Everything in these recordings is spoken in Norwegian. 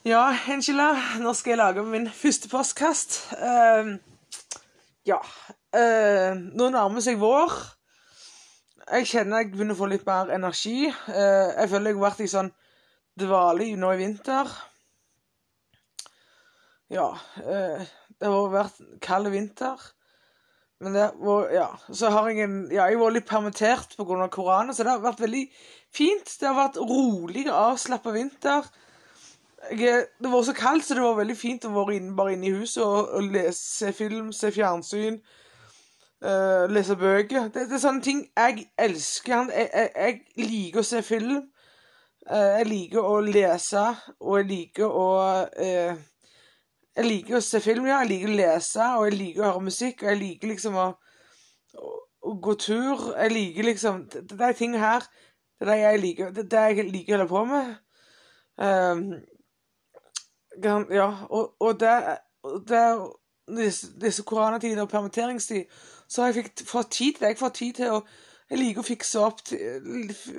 Ja, Angela, nå skal jeg lage min første postkast. Uh, ja. Uh, nå nærmer seg vår. Jeg kjenner jeg begynner å få litt mer energi. Uh, jeg føler jeg har vært i sånn dvale nå i vinter. Ja. eh, det har vært kald vinter. Men det var, ja, så har jeg en Ja, jeg var litt permittert pga. korona, så det har vært veldig fint. Det har vært rolig og avslappa vinter. Jeg, det var så kaldt, så det var veldig fint å være inne, bare inne i huset og, og lese film, se fjernsyn, Uh, lese bøker. Det, det er sånne ting jeg elsker. Jeg, jeg, jeg liker å se film. Uh, jeg liker å lese, og jeg liker å uh, Jeg liker å se film, ja. Jeg liker å lese, og jeg liker å høre musikk, og jeg liker liksom å, å, å gå tur. Jeg liker liksom Det, det er ting her Det er det jeg liker, er å holde på med. Ja, og, og det, og det disse, disse koronatider og permitteringstid, så har jeg fikk, fått tid til det. Jeg får tid til å Jeg liker å fikse opp,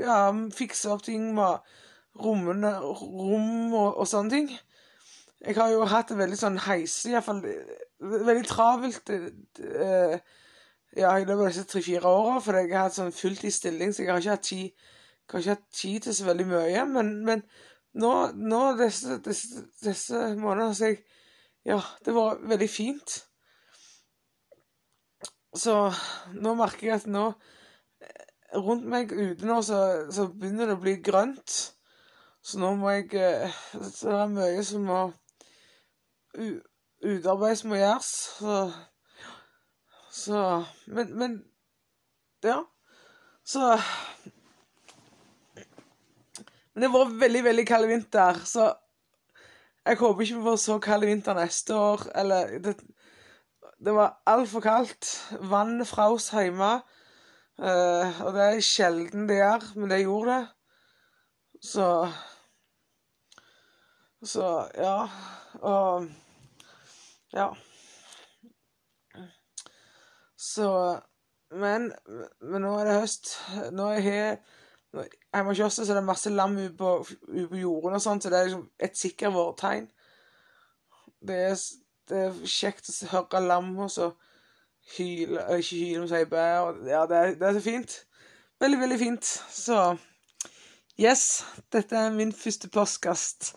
ja, fikse opp ting med rommene, rom og, og sånne ting. Jeg har jo hatt det veldig sånn heise, iallfall veldig travelt eh, ja, i løpet av disse tre-fire åra, for jeg har hatt sånn fulltidsstilling, så jeg har ikke hatt tid, ikke hatt tid til så veldig mye. Men, men nå, nå disse, disse, disse månedene så jeg Ja, det var veldig fint. Så nå merker jeg at nå eh, Rundt meg ute nå så, så begynner det å bli grønt. Så nå må jeg eh, Så det er mye som må Utarbeid som må gjøres. Så, så men, men Ja. Så Men det var veldig, veldig kald vinter, så jeg håper ikke vi får så kald vinter neste år. Eller Det, det var altfor kaldt. Vannet fraus hjemme. Uh, og det er sjelden det gjør, men det gjorde det. Så Så, ja. Og Ja. Så Men, men nå er det høst. Nå er jeg Hjemme hos oss er det masse lam ute på, ute på jorden og sånn, så det er liksom et sikkert vårtegn. Det er, det er kjekt å høre lam og så hyle øh, Ikke hyle, men si bæ. og- Ja, det er, det er så fint. Veldig, veldig fint. Så Yes, dette er min første postkast.